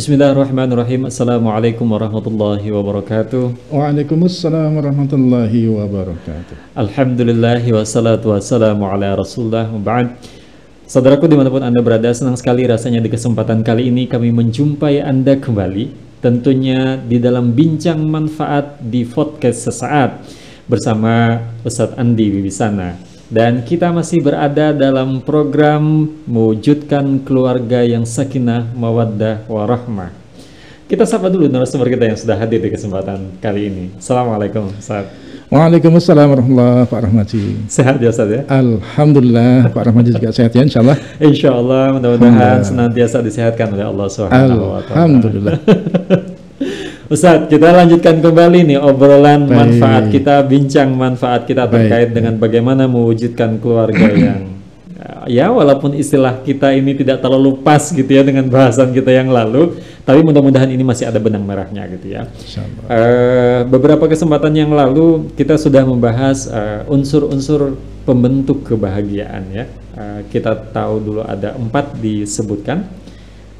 Bismillahirrahmanirrahim. Assalamualaikum warahmatullahi wabarakatuh. Waalaikumsalam warahmatullahi wabarakatuh. Alhamdulillah wassalatu wassalamu ala rasulullah ba'd. Saudaraku di mana pun Anda berada, senang sekali rasanya di kesempatan kali ini kami menjumpai Anda kembali. Tentunya di dalam bincang manfaat di podcast sesaat bersama Ustadz Andi Wibisana. Dan kita masih berada dalam program mewujudkan keluarga yang sakinah, mawaddah, warahmah. Kita sapa dulu narasumber kita yang sudah hadir di kesempatan kali ini. Assalamualaikum Ustaz. Waalaikumsalam warahmatullahi Rahmaji. Sehat ya Ustaz ya? Alhamdulillah Pak Rahmaji juga sehat ya insya Allah. Insya Allah mudah-mudahan senantiasa disehatkan oleh Allah Subhanahu wa taala. Alhamdulillah. Ustadz, kita lanjutkan kembali nih obrolan Baik. manfaat kita, bincang manfaat kita Baik. terkait dengan bagaimana mewujudkan keluarga yang ya walaupun istilah kita ini tidak terlalu pas gitu ya dengan bahasan kita yang lalu, tapi mudah-mudahan ini masih ada benang merahnya gitu ya. Eh, beberapa kesempatan yang lalu kita sudah membahas eh, unsur-unsur pembentuk kebahagiaan ya. Eh, kita tahu dulu ada empat disebutkan,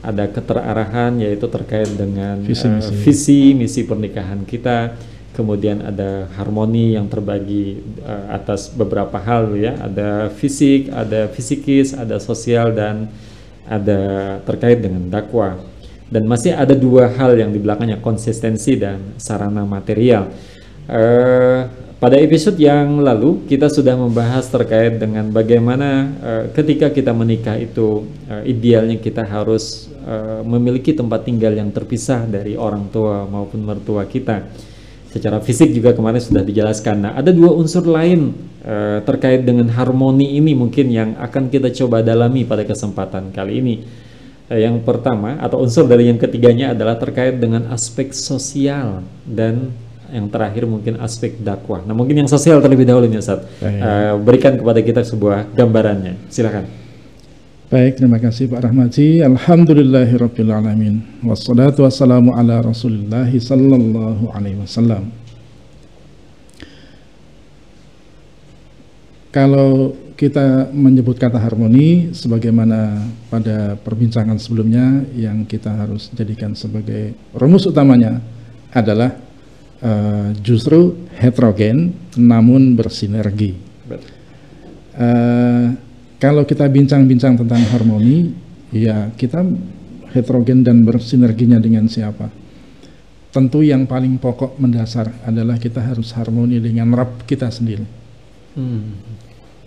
ada keterarahan yaitu terkait dengan Visi eh, misi. visi misi pernikahan kita, kemudian ada harmoni yang terbagi eh, atas beberapa hal ya, ada fisik, ada fisikis, ada sosial dan ada terkait dengan dakwah dan masih ada dua hal yang di belakangnya konsistensi dan sarana material. Eh, pada episode yang lalu kita sudah membahas terkait dengan bagaimana eh, ketika kita menikah itu eh, idealnya kita harus eh, memiliki tempat tinggal yang terpisah dari orang tua maupun mertua kita. Secara fisik juga kemarin sudah dijelaskan. Nah, ada dua unsur lain eh, terkait dengan harmoni ini mungkin yang akan kita coba dalami pada kesempatan kali ini. Eh, Yang pertama atau unsur dari yang ketiganya adalah terkait dengan aspek sosial dan yang terakhir mungkin aspek dakwah. Nah mungkin yang sosial terlebih dahulu nih Ustaz. Baik. Eh, berikan kepada kita sebuah gambarannya. Silakan. Baik, terima kasih Pak Rahmaji. Alhamdulillahirabbil alamin. Wassalatu wassalamu ala Rasulillah sallallahu alaihi wasallam. Kalau kita menyebut kata harmoni sebagaimana pada perbincangan sebelumnya yang kita harus jadikan sebagai rumus utamanya adalah eh, justru heterogen namun bersinergi. Eh, kalau kita bincang-bincang tentang harmoni, ya kita heterogen dan bersinerginya dengan siapa? Tentu yang paling pokok mendasar adalah kita harus harmoni dengan Rabb kita sendiri. Hmm.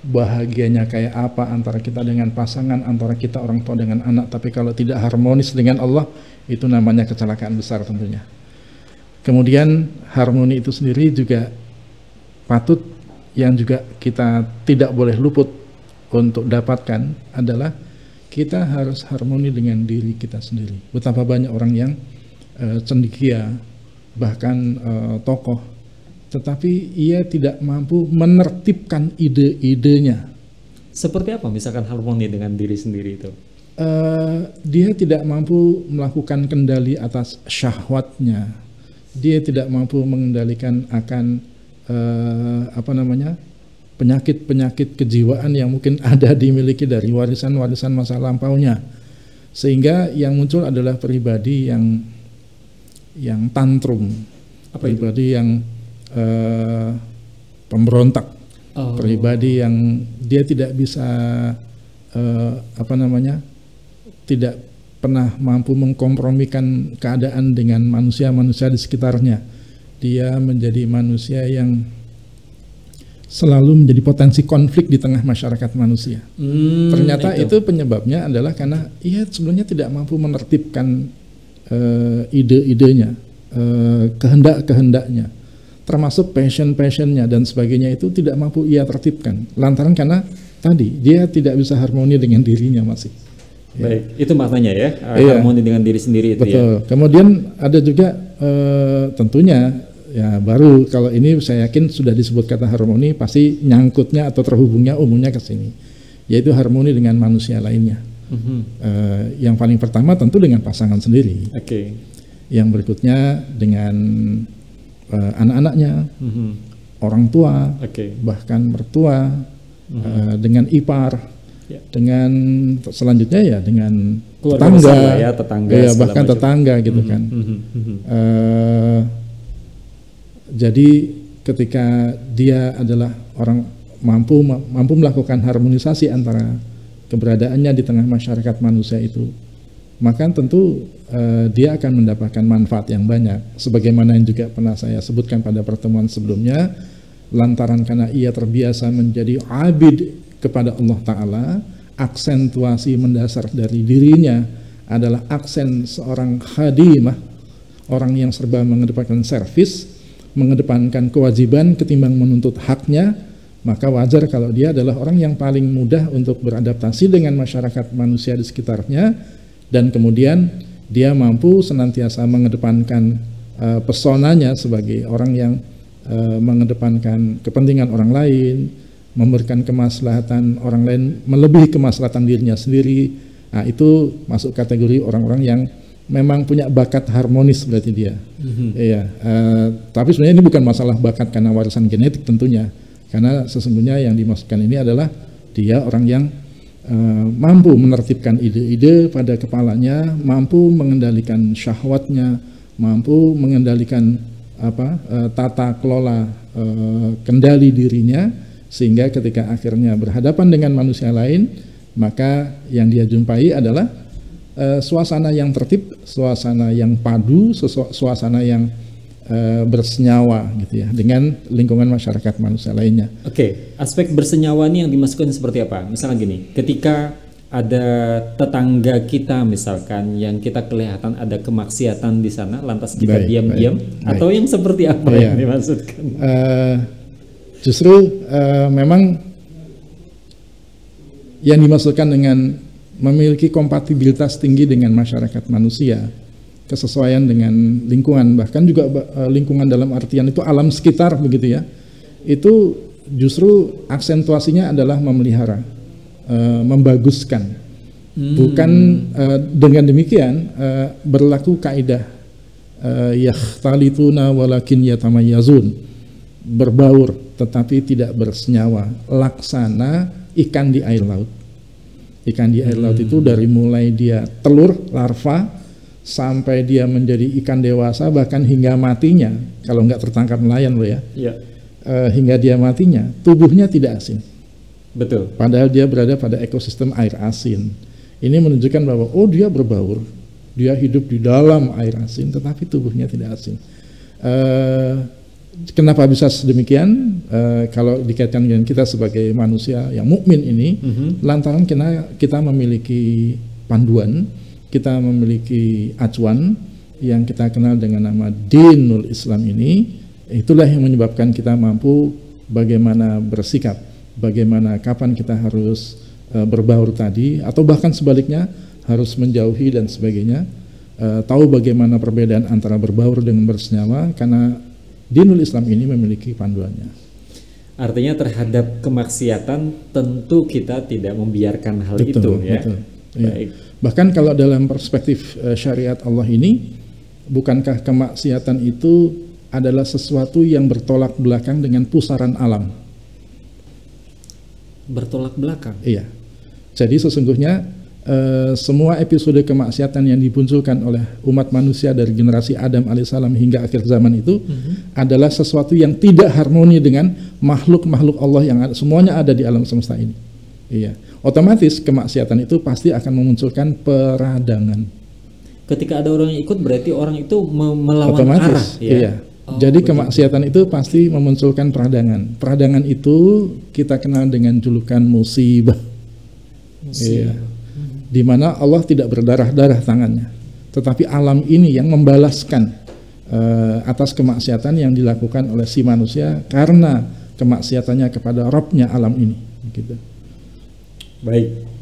Bahagianya kayak apa antara kita dengan pasangan, antara kita orang tua dengan anak, tapi kalau tidak harmonis dengan Allah, itu namanya kecelakaan besar tentunya. Kemudian harmoni itu sendiri juga patut yang juga kita tidak boleh luput untuk dapatkan adalah kita harus harmoni dengan diri kita sendiri. Betapa banyak orang yang eh, cendekia bahkan eh, tokoh tetapi ia tidak mampu menertibkan ide-idenya. Seperti apa misalkan harmoni dengan diri sendiri itu? Eh, dia tidak mampu melakukan kendali atas syahwatnya. Dia tidak mampu mengendalikan akan eh, apa namanya penyakit-penyakit kejiwaan yang mungkin ada dimiliki dari warisan-warisan masa lampaunya. Sehingga yang muncul adalah pribadi yang yang tantrum, Apa itu? pribadi yang eh, pemberontak, Oh. pribadi yang dia tidak bisa eh, apa namanya tidak pernah mampu mengkompromikan keadaan dengan manusia-manusia di sekitarnya. Dia menjadi manusia yang selalu menjadi potensi konflik di tengah masyarakat manusia. Hmm, Ternyata itu. penyebabnya adalah karena ia sebenarnya tidak mampu menertibkan eh, ide-idenya, eh, kehendak-kehendaknya, termasuk passion-passionnya dan sebagainya itu tidak mampu ia tertibkan. Lantaran karena tadi dia tidak bisa harmoni dengan dirinya masih. Baik, itu maknanya ya, uh, Iya. harmoni dengan diri sendiri itu ya. Betul. Kemudian ada juga eh, tentunya ya baru kalau ini saya yakin sudah disebut kata harmoni pasti nyangkutnya atau terhubungnya umumnya ke sini, yaitu harmoni dengan manusia lainnya. Mhm. Eh, yang paling pertama tentu dengan pasangan sendiri. Oke. Yang berikutnya dengan eh, anak-anaknya, Mhm. orang tua, Oke. bahkan mertua, Mhm. eh, dengan ipar, ya. dengan selanjutnya ya dengan Keluarga tetangga, ya, tetangga, ya bahkan macam. tetangga gitu Mhm, kan. mhm, mhm. Eh, jadi ketika dia adalah orang mampu mampu melakukan harmonisasi antara keberadaannya di tengah masyarakat manusia itu, maka tentu eh, dia akan mendapatkan manfaat yang banyak. Sebagaimana yang juga pernah saya sebutkan pada pertemuan sebelumnya, lantaran karena ia terbiasa menjadi abid kepada Allah Taala, aksentuasi mendasar dari dirinya adalah aksen seorang khadimah, orang yang serba mengedepankan servis, mengedepankan kewajiban ketimbang menuntut haknya, maka wajar kalau dia adalah orang yang paling mudah untuk beradaptasi dengan masyarakat manusia di sekitarnya dan kemudian dia mampu senantiasa mengedepankan uh, pesonanya sebagai orang yang uh, mengedepankan kepentingan orang lain, memberikan kemaslahatan orang lain melebihi kemaslahatan dirinya sendiri. Nah, itu masuk kategori orang-orang yang memang punya bakat harmonis berarti dia. Iya. uh, tapi sebenarnya ini bukan masalah bakat karena warisan genetik tentunya. Karena sesungguhnya yang dimaksudkan ini adalah dia orang yang uh, mampu menertibkan ide-ide pada kepalanya, mampu mengendalikan syahwatnya, mampu mengendalikan apa uh, tata kelola uh, kendali dirinya sehingga ketika akhirnya berhadapan dengan manusia lain, maka yang dia jumpai adalah uh, suasana yang tertib, suasana yang padu, suasana yang uh, bersenyawa gitu ya dengan lingkungan masyarakat manusia lainnya. Oke, aspek bersenyawa ini yang dimasukkan seperti apa? Misalnya gini, ketika ada tetangga kita misalkan yang kita kelihatan ada kemaksiatan di sana, lantas kita diam-diam, baik, atau yang seperti apa Iya. yang dimaksudkan? Uh, justru uh, memang yang dimaksudkan dengan memiliki kompatibilitas tinggi dengan masyarakat manusia, kesesuaian dengan lingkungan, bahkan juga uh, lingkungan dalam artian itu alam sekitar begitu ya. Itu justru aksentuasinya adalah memelihara, uh, membaguskan. Bukan uh, dengan demikian uh, berlaku kaidah uh, yakhtalituna walakin yatamayyazun berbaur tetapi tidak bersenyawa. Laksana ikan di air laut. Ikan di air laut itu dari mulai dia telur larva sampai dia menjadi ikan dewasa bahkan hingga matinya. Kalau nggak tertangkap nelayan loh ya. Iya, eh, hingga dia matinya tubuhnya tidak asin. Betul. padahal dia berada pada ekosistem air asin. Ini menunjukkan bahwa oh dia berbaur. Dia hidup di dalam air asin tetapi tubuhnya tidak asin. Eh, kenapa bisa sedemikian? Eh, kalau dikaitkan dengan kita sebagai manusia yang mukmin ini Mhm. lantaran kita kita memiliki panduan kita memiliki acuan yang kita kenal dengan nama dinul Islam ini. Itulah yang menyebabkan kita mampu bagaimana bersikap bagaimana kapan kita harus eh, berbaur tadi atau bahkan sebaliknya harus menjauhi dan sebagainya. Eh, tahu bagaimana perbedaan antara berbaur dengan bersenyawa karena dinul Islam ini memiliki panduannya Artinya terhadap kemaksiatan tentu kita tidak membiarkan hal Betul, itu ya. betul. Baik. Bahkan kalau dalam perspektif eh, syariat Allah ini, bukankah kemaksiatan itu adalah sesuatu yang bertolak belakang dengan pusaran alam? Bertolak belakang. Iya. Jadi sesungguhnya eh, semua episode kemaksiatan yang dimunculkan oleh umat manusia dari generasi Adam alaihissalam hingga akhir zaman itu adalah sesuatu yang tidak harmoni dengan makhluk-makhluk Allah yang ada, semuanya ada di alam semesta ini. Iya. Otomatis kemaksiatan itu pasti akan memunculkan peradangan. Ketika ada orang yang ikut berarti orang itu me- melawan Otomatis. arah ya. Iya. Oh, Jadi begitu. kemaksiatan itu pasti memunculkan peradangan. Peradangan itu kita kenal dengan julukan musibah. Iya. Di mana Allah tidak berdarah-darah tangannya, tetapi alam ini yang membalaskan eh, atas kemaksiatan yang dilakukan oleh si manusia karena kemaksiatannya kepada Robnya alam ini. Gitu. Baik.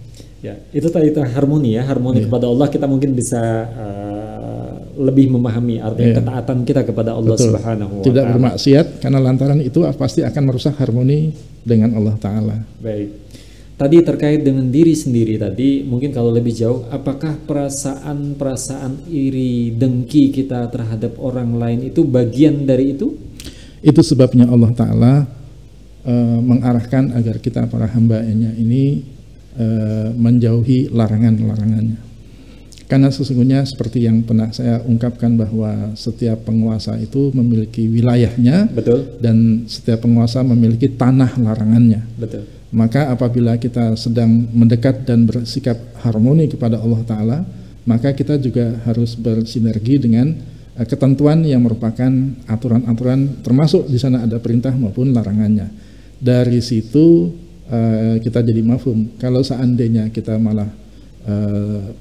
Ya, itu tadi itu harmoni ya, harmoni Iya. kepada Allah kita mungkin bisa uh, lebih memahami artinya Iya. ketaatan kita kepada Allah Betul. Subhanahu wa Tidak bermaksiat karena lantaran itu pasti akan merusak harmoni dengan Allah Taala. Baik. Tadi terkait dengan diri sendiri tadi, mungkin kalau lebih jauh, apakah perasaan-perasaan iri, dengki kita terhadap orang lain itu bagian dari itu? Itu sebabnya Allah Ta'ala eh, mengarahkan agar kita para hambanya ini uh, menjauhi larangan-larangannya. Karena sesungguhnya seperti yang pernah saya ungkapkan bahwa setiap penguasa itu memiliki wilayahnya, betul, dan setiap penguasa memiliki tanah larangannya. Betul. Maka apabila kita sedang mendekat dan bersikap harmoni kepada Allah Taala, maka kita juga harus bersinergi dengan uh, ketentuan yang merupakan aturan-aturan, termasuk di sana ada perintah maupun larangannya. Dari situ uh, kita jadi mafhum. Kalau seandainya kita malah uh,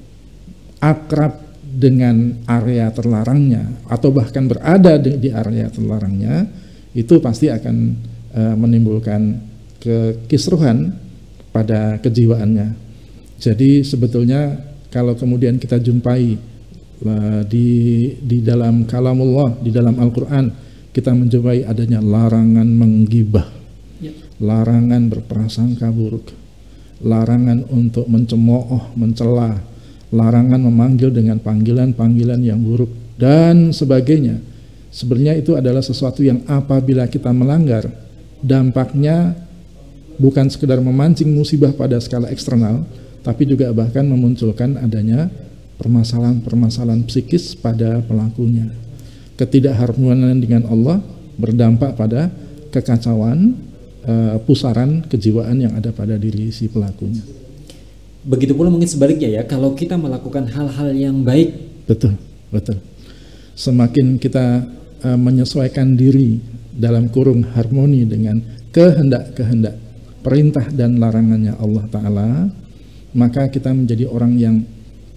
akrab dengan area terlarangnya atau bahkan berada di, area terlarangnya itu pasti akan menimbulkan kekisruhan pada kejiwaannya. Jadi sebetulnya kalau kemudian kita jumpai uh, di di dalam kalamullah di dalam Al-Qur'an kita menjumpai adanya larangan menggibah, ya. larangan berprasangka buruk, larangan untuk mencemooh, mencela, larangan memanggil dengan panggilan-panggilan yang buruk dan sebagainya. Sebenarnya itu adalah sesuatu yang apabila kita melanggar, dampaknya bukan sekedar memancing musibah pada skala eksternal, tapi juga bahkan memunculkan adanya permasalahan-permasalahan psikis pada pelakunya. Ketidakharmonian dengan Allah berdampak pada kekacauan, uh, pusaran kejiwaan yang ada pada diri si pelakunya. Begitu pula mungkin sebaliknya ya, kalau kita melakukan hal-hal yang baik. Betul, betul. Semakin kita uh, menyesuaikan diri dalam kurung harmoni dengan kehendak-kehendak perintah dan larangannya Allah Ta'ala, maka kita menjadi orang yang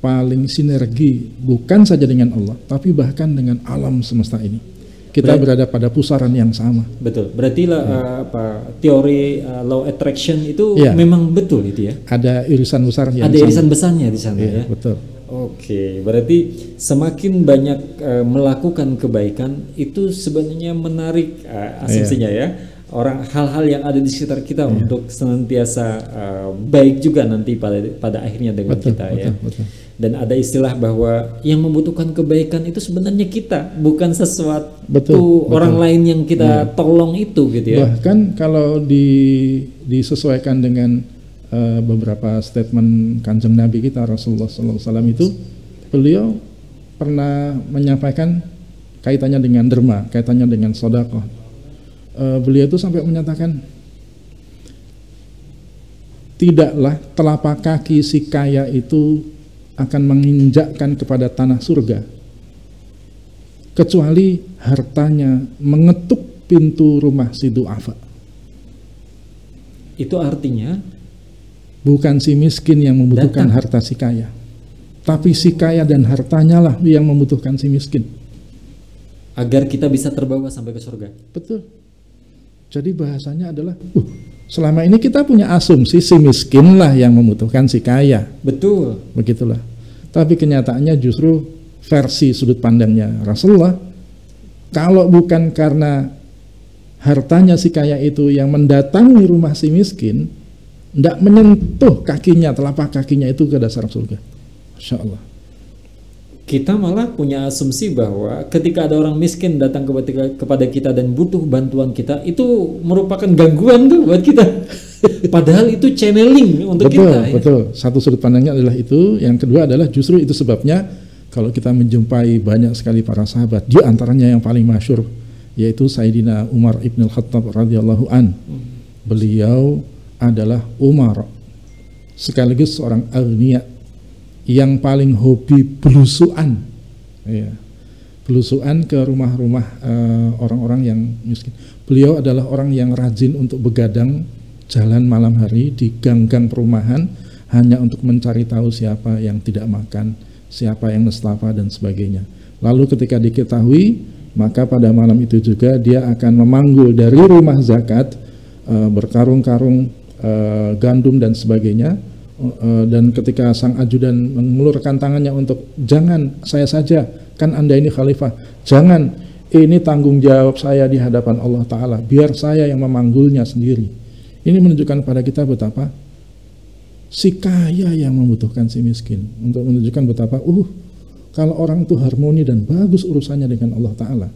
paling sinergi bukan saja dengan Allah, tapi bahkan dengan alam semesta ini kita berarti, berada pada pusaran yang sama. Betul. Berarti ya. uh, apa teori uh, law attraction itu ya. memang betul itu ya. Ada irisan besar yang Ada irisan besarnya di sana ya. ya. Betul. Oke, berarti semakin banyak uh, melakukan kebaikan itu sebenarnya menarik uh, asumsinya ya. ya. Orang hal-hal yang ada di sekitar kita ya. untuk senantiasa uh, baik juga nanti pada pada akhirnya dengan betul, kita betul, ya. Betul dan ada istilah bahwa yang membutuhkan kebaikan itu sebenarnya kita bukan sesuatu betul, orang betul. lain yang kita ya. tolong itu gitu ya bahkan kalau di disesuaikan dengan uh, beberapa statement kanjeng Nabi kita Rasulullah SAW itu beliau pernah menyampaikan kaitannya dengan derma kaitannya dengan sodako uh, beliau itu sampai menyatakan tidaklah telapak kaki si kaya itu akan menginjakkan kepada tanah surga kecuali hartanya mengetuk pintu rumah si du'afa. Itu artinya? Bukan si miskin yang membutuhkan datang. harta si kaya tapi si kaya dan hartanya lah yang membutuhkan si miskin. Agar kita bisa terbawa sampai ke surga. Betul jadi bahasanya adalah uh, Selama ini kita punya asumsi si miskin lah yang membutuhkan si kaya. Betul. Begitulah. Tapi kenyataannya justru versi sudut pandangnya Rasulullah. Kalau bukan karena hartanya si kaya itu yang mendatangi rumah si miskin, tidak menyentuh kakinya, telapak kakinya itu ke dasar surga. Masya Allah kita malah punya asumsi bahwa ketika ada orang miskin datang kepada kita dan butuh bantuan kita itu merupakan gangguan tuh buat kita. Padahal itu channeling untuk betul, kita. Betul, ya. betul. Satu sudut pandangnya adalah itu. Yang kedua adalah justru itu sebabnya kalau kita menjumpai banyak sekali para sahabat, di antaranya yang paling masyur yaitu Sayyidina Umar ibn al-Khattab radhiyallahu an. Beliau adalah Umar sekaligus seorang agniya yang paling hobi belusuan ya belusuan ke rumah-rumah uh, orang-orang yang miskin. Beliau adalah orang yang rajin untuk begadang jalan malam hari di gang-gang perumahan hanya untuk mencari tahu siapa yang tidak makan siapa yang nestafa dan sebagainya. Lalu ketika diketahui maka pada malam itu juga dia akan memanggul dari rumah zakat uh, berkarung-karung uh, gandum dan sebagainya Eh, dan ketika sang ajudan mengulurkan tangannya untuk jangan saya saja kan anda ini khalifah. Jangan ini tanggung jawab saya di hadapan Allah Taala. Biar saya yang memanggulnya sendiri. Ini menunjukkan pada kita betapa si kaya yang membutuhkan si miskin. Untuk menunjukkan betapa uh kalau orang itu harmoni dan bagus urusannya dengan Allah Taala.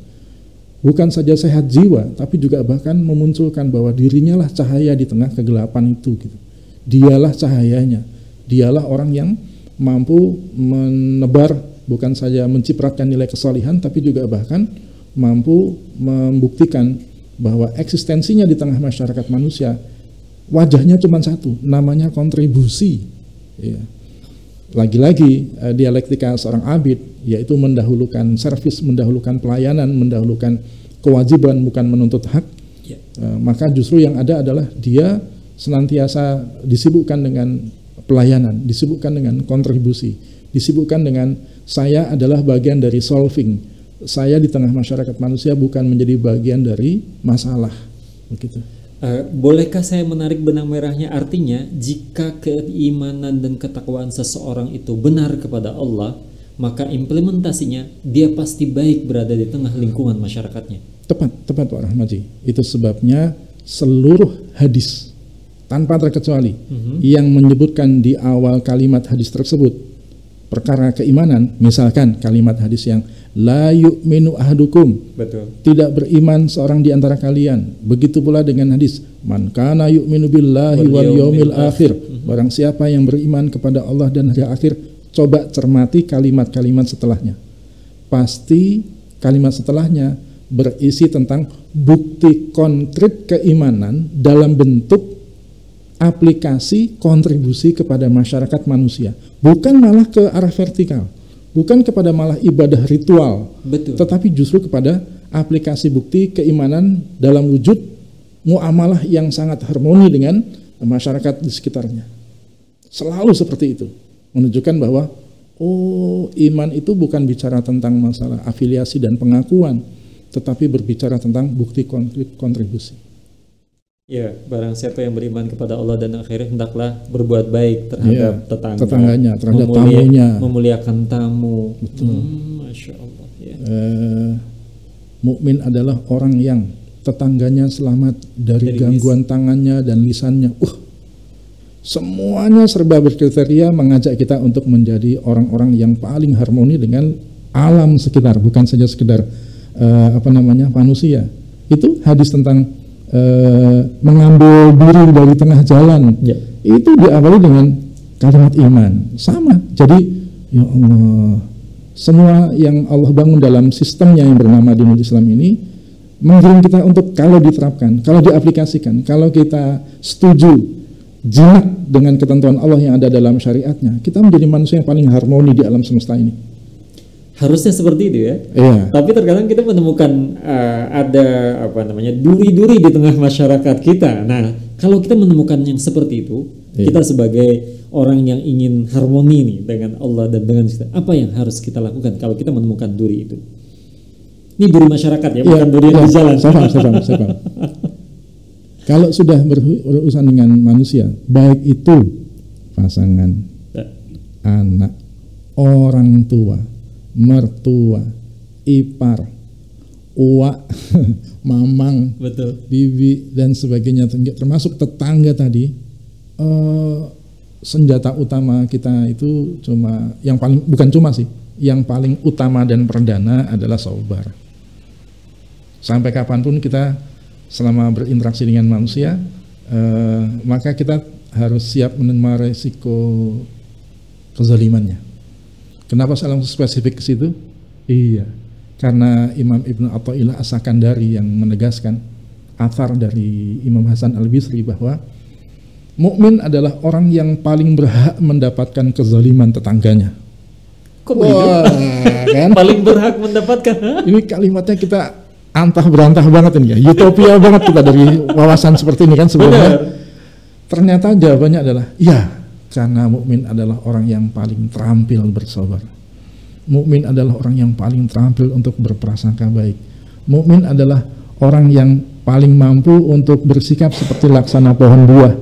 Bukan saja sehat jiwa tapi juga bahkan memunculkan bahwa dirinya lah cahaya di tengah kegelapan itu gitu Dialah cahayanya. Dialah orang yang mampu menebar bukan saja mencipratkan nilai kesalihan tapi juga bahkan mampu membuktikan bahwa eksistensinya di tengah masyarakat manusia wajahnya cuma satu, namanya kontribusi. Ya. Lagi-lagi eh, dialektika seorang abid yaitu mendahulukan servis, mendahulukan pelayanan, mendahulukan kewajiban bukan menuntut hak. Ya. Eh, maka justru yang ada adalah dia senantiasa disibukkan dengan pelayanan, disibukkan dengan kontribusi, disibukkan dengan saya adalah bagian dari solving. Saya di tengah masyarakat manusia bukan menjadi bagian dari masalah. Begitu. Uh, bolehkah saya menarik benang merahnya? Artinya, jika keimanan dan ketakwaan seseorang itu benar kepada Allah, maka implementasinya dia pasti baik berada di tengah lingkungan masyarakatnya. Tepat, tepat Pak Rahmaji. Itu sebabnya seluruh hadis tanpa terkecuali mm -hmm. yang menyebutkan di awal kalimat hadis tersebut perkara keimanan, misalkan kalimat hadis yang la yu'minu ahadukum. Betul. Tidak beriman seorang di antara kalian. Begitu pula dengan hadis man kana yu'minu billahi wal yaumil akhir. Mhm. Barang siapa yang beriman kepada Allah dan hari akhir, coba cermati kalimat-kalimat setelahnya. Pasti kalimat setelahnya berisi tentang bukti konkret keimanan dalam bentuk aplikasi kontribusi kepada masyarakat manusia, bukan malah ke arah vertikal, bukan kepada malah ibadah ritual, Betul. tetapi justru kepada aplikasi bukti keimanan dalam wujud muamalah yang sangat harmoni dengan masyarakat di sekitarnya. Selalu seperti itu, menunjukkan bahwa oh iman itu bukan bicara tentang masalah afiliasi dan pengakuan, tetapi berbicara tentang bukti kontribusi. Ya, barang siapa yang beriman kepada Allah dan akhirat hendaklah berbuat baik terhadap ya, tetangga, tetangganya, terhadap memulia, tamunya, memuliakan tamu. Betul. Hmm, Masya Allah. Ya. Eh, mukmin adalah orang yang tetangganya selamat dari, dari gangguan tangannya dan lisannya. Uh, semuanya serba berkriteria mengajak kita untuk menjadi orang-orang yang paling harmoni dengan alam sekitar, bukan saja sekedar uh, apa namanya manusia. Itu hadis tentang Eh, mengambil diri dari tengah jalan ya. itu diawali dengan kalimat iman. Sama. Jadi ya Allah semua yang Allah bangun dalam sistemnya yang bernama dinul Islam ini mengirim kita untuk kalau diterapkan kalau diaplikasikan kalau kita setuju jinak dengan ketentuan Allah yang ada dalam syariatnya kita menjadi manusia yang paling harmoni di alam semesta ini harusnya seperti itu ya. Iya. Tapi terkadang kita menemukan uh, ada apa namanya duri-duri di tengah masyarakat kita. Nah, kalau kita menemukan yang seperti itu, iya. kita sebagai orang yang ingin harmoni nih dengan Allah dan dengan kita, apa yang harus kita lakukan kalau kita menemukan duri itu? Ini duri masyarakat ya, iya, bukan duri iya, di jalan. Saya paham, saya kalau sudah berurusan dengan manusia, baik itu pasangan, ya. anak, orang tua, mertua, ipar, uak, mamang, betul, bibi dan sebagainya termasuk tetangga tadi uh, senjata utama kita itu cuma yang paling bukan cuma sih, yang paling utama dan perdana adalah sabar. Sampai kapan pun kita selama berinteraksi dengan manusia, uh, maka kita harus siap menerima resiko kezalimannya. Kenapa saya langsung spesifik ke situ? Iya, karena Imam Ibnu Athaillah As-Sakandari yang menegaskan athar dari Imam Hasan Al-Bisri bahwa mukmin adalah orang yang paling berhak mendapatkan kezaliman tetangganya. Kok Wah, kan? paling berhak mendapatkan? Ini kalimatnya kita antah berantah banget ini ya, utopia banget kita dari wawasan seperti ini kan sebenarnya. Ternyata jawabannya adalah ya karena mukmin adalah orang yang paling terampil bersabar. Mukmin adalah orang yang paling terampil untuk berprasangka baik. Mukmin adalah orang yang paling mampu untuk bersikap seperti laksana pohon buah.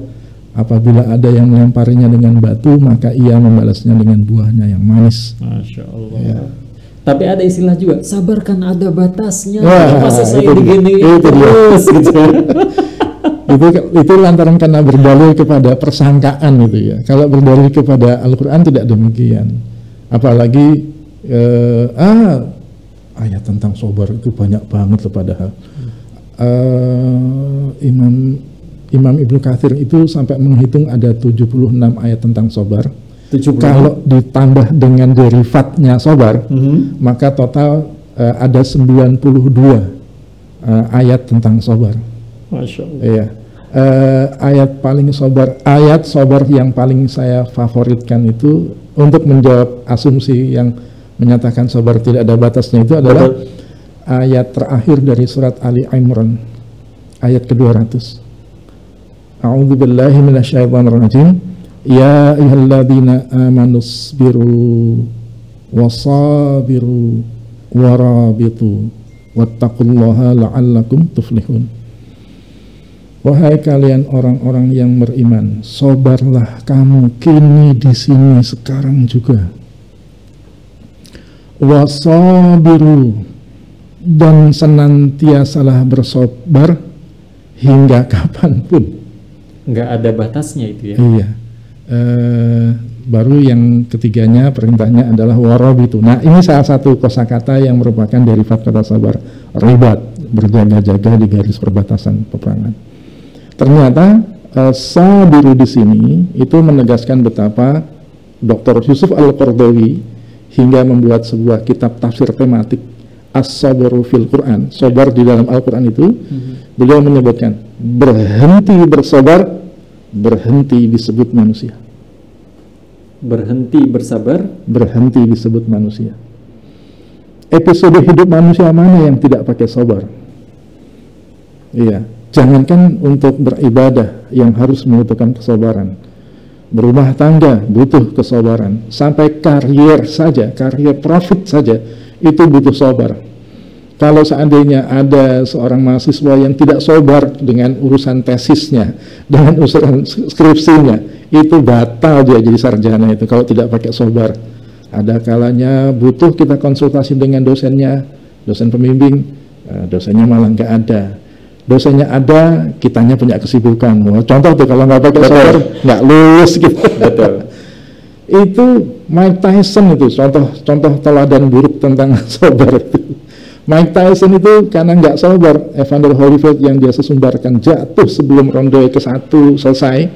Apabila ada yang melemparinya dengan batu, maka ia membalasnya dengan buahnya yang manis. Masya Allah. Ya. Tapi ada istilah juga, sabarkan ada batasnya. Wah, Masa saya digini terus gitu. itu itu lantaran karena berdalil kepada persangkaan itu ya. Kalau berdalil kepada Al-Qur'an tidak demikian. Apalagi eh, ah ayat tentang sobar itu banyak banget loh padahal. Uh, Imam Imam Ibnu Katsir itu sampai menghitung ada 76 ayat tentang sobar. 70. Kalau ditambah dengan derivatnya sobar, Mhm. maka total eh, ada 92 eh, ayat tentang sobar. Masya Allah. Iya. Eh, ayat paling sobar, ayat sobar yang paling saya favoritkan itu untuk menjawab asumsi yang menyatakan sobar tidak ada batasnya itu adalah Betul. ayat terakhir dari surat Ali Imran ayat ke-200. A'udzu billahi minasyaitonir rajim. Ya ayyuhalladzina amanu sabiru wasabiru warabitu wattaqullaha la'allakum tuflihun. Wahai kalian orang-orang yang beriman, sobarlah kamu kini di sini sekarang juga. Wasabiru dan senantiasalah bersabar hingga kapan pun. Nggak ada batasnya itu ya. Iya. Eh, baru yang ketiganya perintahnya adalah warabitu. Nah, ini salah satu kosakata yang merupakan derivat kata sabar. Ribat, berjaga-jaga di garis perbatasan peperangan. Ternyata eh, sabiru di sini itu menegaskan betapa Dr. Yusuf Al-Qardawi hingga membuat sebuah kitab tafsir tematik As-Sabru fil Quran, sabar di dalam Al-Quran itu, beliau menyebutkan berhenti bersabar, berhenti disebut manusia, Berhenti bersabar. berhenti disebut manusia. Episode hidup manusia mana yang tidak pakai sabar? Iya, jangankan untuk beribadah yang harus membutuhkan kesabaran. Berumah tangga butuh kesabaran. Sampai karier saja, karier profit saja itu butuh sabar. Kalau seandainya ada seorang mahasiswa yang tidak sabar dengan urusan tesisnya, dengan urusan skripsinya, itu batal dia jadi sarjana itu kalau tidak pakai sabar. Ada kalanya butuh kita konsultasi dengan dosennya, dosen pembimbing, eh, dosennya malah nggak ada. Dosennya ada, kitanya punya kesibukan. Wah, Contoh tuh kalau nggak pakai sabar, nggak lulus gitu. Betul. itu Mike Tyson itu contoh contoh teladan buruk tentang sabar itu. Mike Tyson itu karena nggak sabar, Evander Holyfield yang dia sesumbarkan jatuh sebelum ronde ke satu selesai.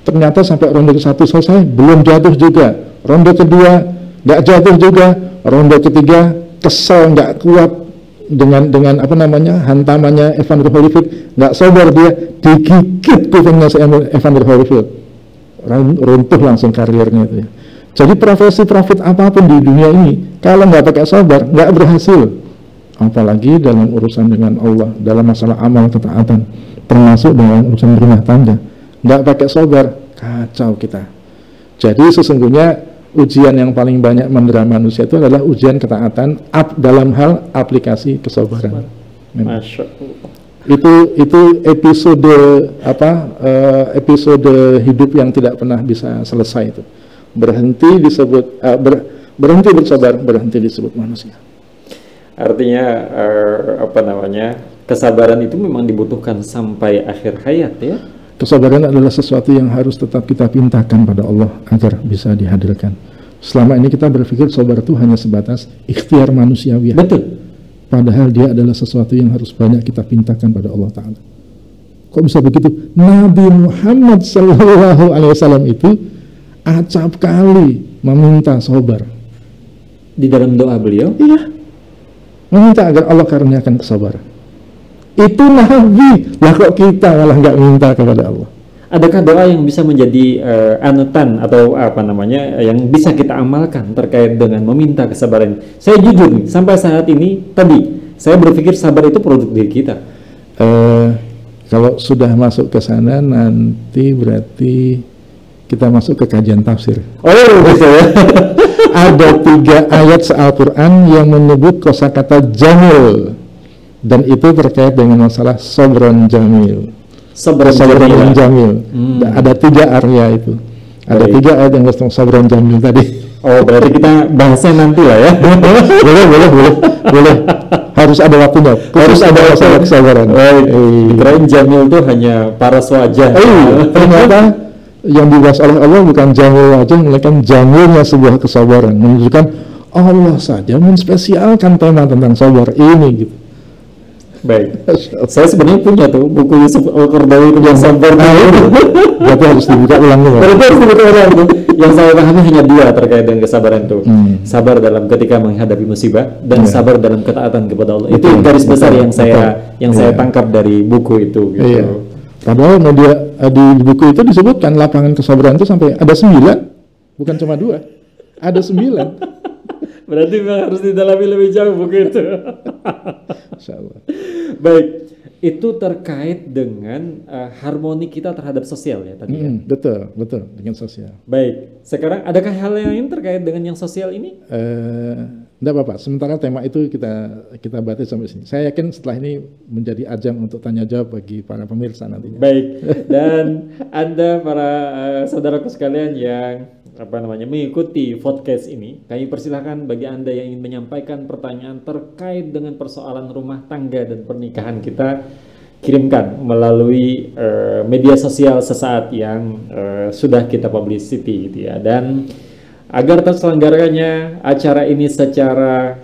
Ternyata sampai ronde ke satu selesai belum jatuh juga. Ronde kedua nggak jatuh juga. Ronde ketiga kesel nggak kuat dengan dengan apa namanya hantamannya Evander Holyfield nggak sabar dia digigit kupingnya si Evander Holyfield Run- runtuh langsung karirnya itu ya. Jadi profesi-profit apa pun di dunia ini kalau nggak pakai sabar nggak berhasil. Apalagi dalam urusan dengan Allah, dalam masalah amal ketaatan, termasuk dalam urusan rumah tangga, nggak pakai sabar kacau kita. Jadi sesungguhnya ujian yang paling banyak mendera manusia itu adalah ujian ketaatan ap, dalam hal aplikasi kesabaran. Memang Masya Allah. itu itu episode apa eh, episode hidup yang tidak pernah bisa selesai itu berhenti disebut eh, ber- berhenti bersabar berhenti disebut manusia Artinya eh, apa namanya kesabaran itu memang dibutuhkan sampai akhir hayat ya. Kesabaran adalah sesuatu yang harus tetap kita pintakan pada Allah agar bisa dihadirkan selama ini kita berpikir sabar itu hanya sebatas ikhtiar manusiawi Betul. padahal dia adalah sesuatu yang harus banyak kita pintakan pada Allah Taala. Kok bisa begitu? Nabi Muhammad Sallallahu Alaihi Wasallam itu acap kali meminta sabar. Di dalam doa beliau Iya, meminta agar Allah karuniakan kesabaran. Itu Nabi, lah kok kita malah nggak minta kepada Allah. Adakah doa yang bisa menjadi eh, anutan atau apa namanya yang bisa kita amalkan terkait dengan meminta kesabaran? Saya jujur nih, sampai saat ini tadi saya berpikir sabar itu produk diri kita. Eh, kalau sudah masuk ke sana nanti berarti kita masuk ke kajian tafsir. Oh, bisa ya. ada tiga ayat Al-Quran yang menyebut kosakata jamil dan itu terkait dengan masalah sobron jamil Sabar sobron jamil. jamil Hmm. ada tiga area itu ada Baik. tiga ayat yang tentang sobron jamil tadi Oh, berarti kita bahasnya nanti lah ya. boleh boleh boleh boleh harus ada waktunya harus ada masalah kesabaran Baik. Eh. Kirain jamil itu hanya paras wajah. Eh, ternyata yang dibahas oleh Allah bukan jamil wajah, melainkan jamilnya sebuah kesabaran. Menunjukkan Allah saja menspesialkan tema tentang sabar ini gitu. Baik. Saya sebenarnya punya tuh buku Yusuf Al-Qardawi itu yang sabar Berarti harus dibuka ulang ya. Berarti harus dibuka ulang tuh. Yang saya pahami hanya dua terkait dengan kesabaran itu. Hmm. Sabar dalam ketika menghadapi musibah dan Iya. sabar dalam ketaatan kepada Allah. Itu Betul, garis besar betul, yang saya betul. yang saya Iya. tangkap dari buku itu gitu. Iya. Padahal media eh, di buku itu disebutkan lapangan kesabaran itu sampai ada sembilan, bukan cuma dua, ada sembilan. Berarti memang harus didalami lebih jauh buku itu. Insya Allah. Baik, itu terkait dengan eh, harmoni kita terhadap sosial ya tadi. ya? Mm, betul, betul dengan sosial. Baik, sekarang adakah hal lain terkait dengan yang sosial ini? Eh, enggak apa-apa. Sementara tema itu kita kita bahas sampai sini. Saya yakin setelah ini menjadi ajang untuk tanya jawab bagi para pemirsa nantinya. Baik, dan Anda para eh, saudaraku sekalian yang apa namanya mengikuti podcast ini, kami persilahkan bagi Anda yang ingin menyampaikan pertanyaan terkait dengan persoalan rumah tangga dan pernikahan kita kirimkan melalui eh, media sosial sesaat yang eh, sudah kita publicity gitu ya. Dan agar terselenggaranya acara ini secara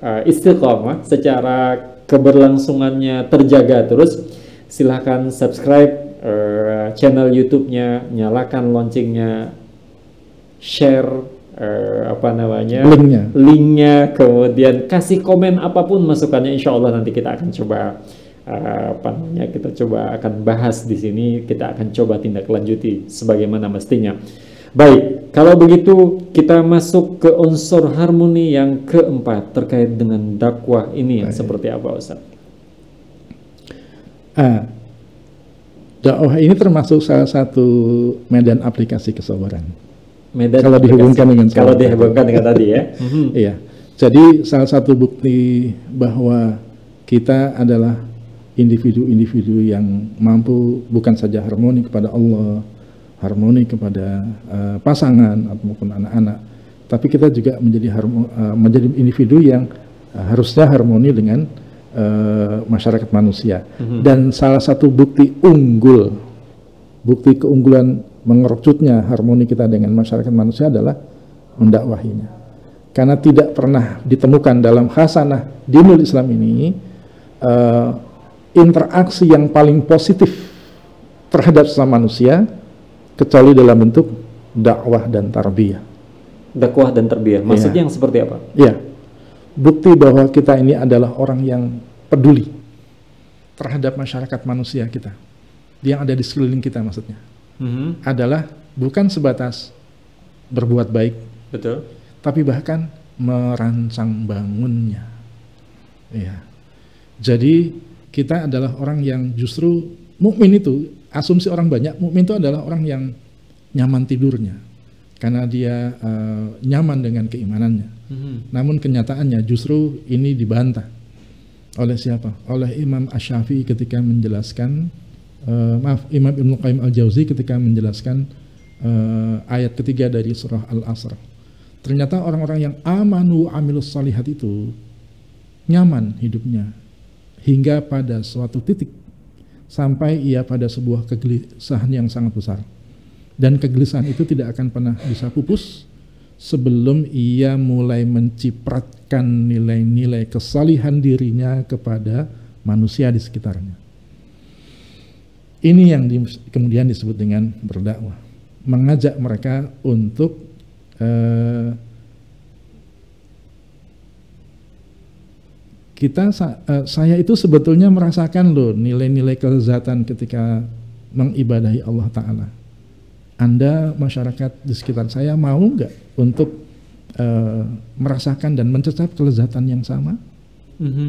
uh, istiqomah secara keberlangsungannya terjaga terus silahkan subscribe uh, channel YouTube-nya nyalakan loncengnya share uh, apa namanya Linknya. linknya kemudian kasih komen apa pun masukannya insya Allah nanti kita akan coba uh, apa namanya kita coba akan bahas di sini kita akan coba tindak lanjuti sebagaimana mestinya baik kalau begitu kita masuk ke unsur harmoni yang keempat terkait dengan dakwah ini yang seperti apa Ustaz Ah, dakwah ini termasuk salah satu medan aplikasi kesabaran. Medan Kalau dihubungkan dengan kalau sholat. dihubungkan dengan tadi ya Mhm. Iya. Jadi salah satu bukti bahwa kita adalah individu-individu yang mampu bukan saja harmoni kepada Allah, harmoni kepada eh, pasangan ataupun anak-anak, tapi kita juga menjadi harmo- eh, menjadi individu yang eh, harusnya harmoni dengan eh, masyarakat manusia. Dan salah satu bukti unggul, bukti keunggulan mengerucutnya harmoni kita dengan masyarakat manusia adalah mendakwahinya. Karena tidak pernah ditemukan dalam khasanah dinul Islam ini eh, interaksi yang paling positif terhadap sesama manusia kecuali dalam bentuk dakwah dan tarbiyah. dakwah dan terbiah maksudnya yang seperti apa? Ya, bukti bahwa kita ini adalah orang yang peduli terhadap masyarakat manusia kita, yang ada di sekeliling kita maksudnya, Mhm. adalah bukan sebatas berbuat baik, betul tapi bahkan merancang bangunnya. Ya. Jadi kita adalah orang yang justru mukmin itu asumsi orang banyak mukmin itu adalah orang yang nyaman tidurnya karena dia eh, nyaman dengan keimanannya. Mhm. Namun kenyataannya justru ini dibantah oleh siapa? Oleh Imam Ash-Syafi'i ketika menjelaskan eh, maaf Imam Ibnu Qayyim Al-Jauzi ketika menjelaskan eh, ayat ketiga dari surah Al-Asr. Ternyata orang-orang yang amanu amilus salihat itu nyaman hidupnya hingga pada suatu titik sampai ia pada sebuah kegelisahan yang sangat besar. Dan kegelisahan itu tidak akan pernah bisa pupus sebelum ia mulai mencipratkan nilai-nilai kesalihan dirinya kepada manusia di sekitarnya. Ini yang di- kemudian disebut dengan berdakwah, mengajak mereka untuk eh, kita eh, saya itu sebetulnya merasakan loh nilai-nilai kelezatan ketika mengibadahi Allah Taala. Anda masyarakat di sekitar saya mau nggak untuk eh, merasakan dan mencecap kelezatan yang sama? Mhm.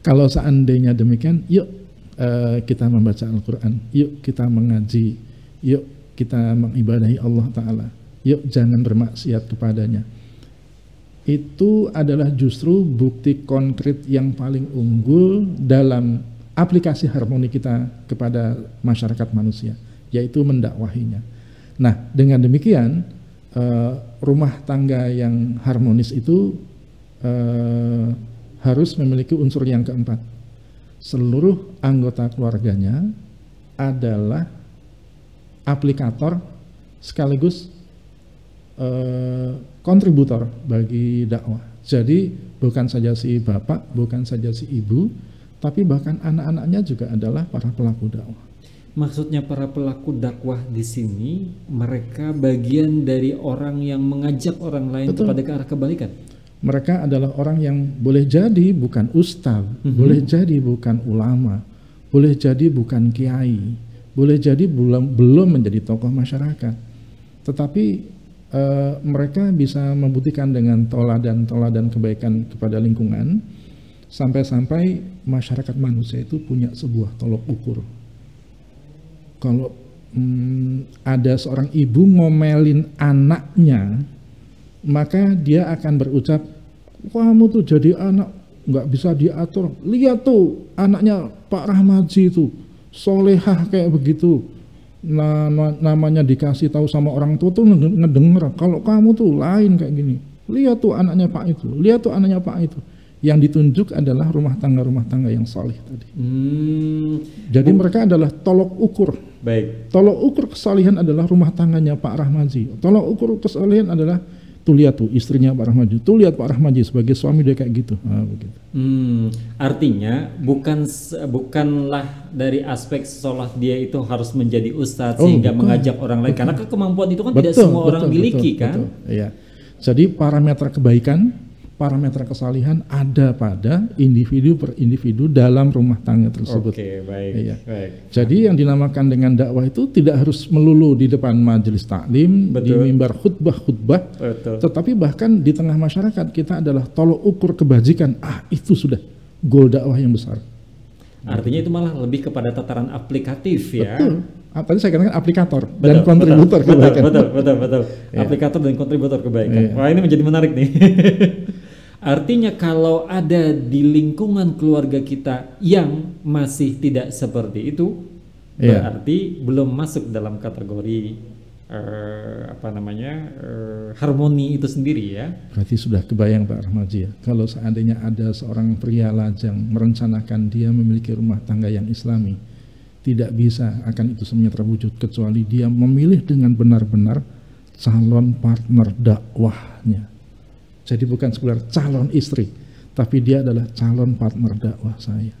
Kalau seandainya demikian, yuk eh, kita membaca Al-Quran, yuk kita mengaji, yuk kita mengibadahi Allah Ta'ala, yuk jangan bermaksiat kepadanya. Itu adalah justru bukti konkret yang paling unggul dalam aplikasi harmoni kita kepada masyarakat manusia, yaitu mendakwahinya. Nah, dengan demikian, eh, rumah tangga yang harmonis itu eh, harus memiliki unsur yang keempat. Seluruh anggota keluarganya adalah aplikator sekaligus eh, kontributor bagi dakwah. Jadi bukan saja si bapak, bukan saja si ibu, tapi bahkan anak-anaknya juga adalah para pelaku dakwah. Maksudnya para pelaku dakwah di sini mereka bagian dari orang yang mengajak orang lain Betul. kepada ke arah kebalikan. Mereka adalah orang yang boleh jadi bukan ustaz, Mhm. boleh jadi bukan ulama, boleh jadi bukan kiai, boleh jadi belum belum menjadi tokoh masyarakat. Tetapi eh, mereka bisa membuktikan dengan toladan-toladan kebaikan kepada lingkungan sampai-sampai masyarakat manusia itu punya sebuah tolok ukur. Kalau hmm, ada seorang ibu ngomelin anaknya, maka dia akan berucap, kamu tuh jadi anak nggak bisa diatur. Lihat tuh anaknya Pak Rahmaji itu solehah kayak begitu. Nah, na- namanya dikasih tahu sama orang tua tuh ngede- ngedenger. Kalau kamu tuh lain kayak gini. Lihat tuh anaknya Pak itu. Lihat tuh anaknya Pak itu. Yang ditunjuk adalah rumah tangga-rumah tangga yang soleh tadi. Hmm, Jadi mereka adalah tolok ukur. baik. Tolok ukur kesalihan adalah rumah tangganya Pak Rahmaji. Tolok ukur kesalihan adalah tuh lihat tuh istrinya Pak Rahmaji. Tuh lihat Pak Rahmaji sebagai suami dia kayak gitu. Nah, begitu. Hmm, artinya bukan bukanlah dari aspek sholat dia itu harus menjadi ustadz Oh, sehingga bukan. mengajak orang lain karena ke- kemampuan itu kan tidak semua orang miliki kan. betul. Iya. Jadi parameter kebaikan, parameter kesalihan ada pada individu per individu dalam rumah tangga tersebut. Oke, baik. Iya. Baik. Jadi yang dinamakan dengan dakwah itu tidak harus melulu di depan majelis taklim, di Betul. mimbar khutbah-khutbah, Betul. tetapi bahkan di tengah masyarakat kita adalah tolok ukur kebajikan. Ah, itu sudah goal dakwah yang besar. Artinya itu malah lebih kepada tataran aplikatif ya. Betul. Ah, tadi saya katakan aplikator Betul, dan kontributor betul, kebaikan. Betul, betul, betul. Iya. Aplikator dan kontributor kebaikan. Iya. Wah, ini menjadi menarik nih. Artinya kalau ada di lingkungan keluarga kita yang masih tidak seperti itu, Iya. berarti belum masuk dalam kategori eh, apa namanya eh, harmoni itu sendiri ya. Berarti sudah kebayang Pak Rahmaji ya. Kalau seandainya ada seorang pria lajang merencanakan dia memiliki rumah tangga yang islami, tidak bisa akan itu semuanya terwujud kecuali dia memilih dengan benar-benar calon partner dakwahnya. Jadi bukan sekedar calon istri, tapi dia adalah calon partner dakwah saya.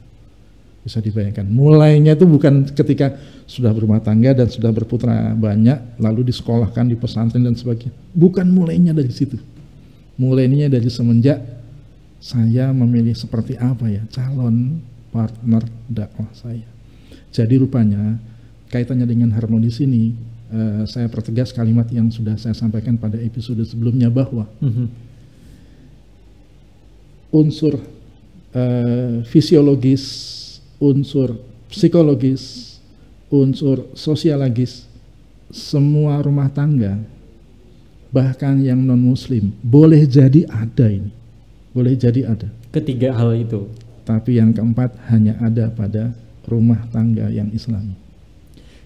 Bisa dibayangkan. Mulainya itu bukan ketika sudah berumah tangga dan sudah berputra banyak, lalu disekolahkan di pesantren dan sebagainya. Bukan mulainya dari situ. Mulainya dari semenjak saya memilih seperti apa ya calon partner dakwah saya. Jadi rupanya kaitannya dengan harmonis ini, eh, saya pertegas kalimat yang sudah saya sampaikan pada episode sebelumnya bahwa unsur eh, fisiologis, unsur psikologis, unsur sosiologis, semua rumah tangga, bahkan yang non muslim, boleh jadi ada ini, boleh jadi ada. Ketiga hal itu. Tapi yang keempat hanya ada pada rumah tangga yang islami.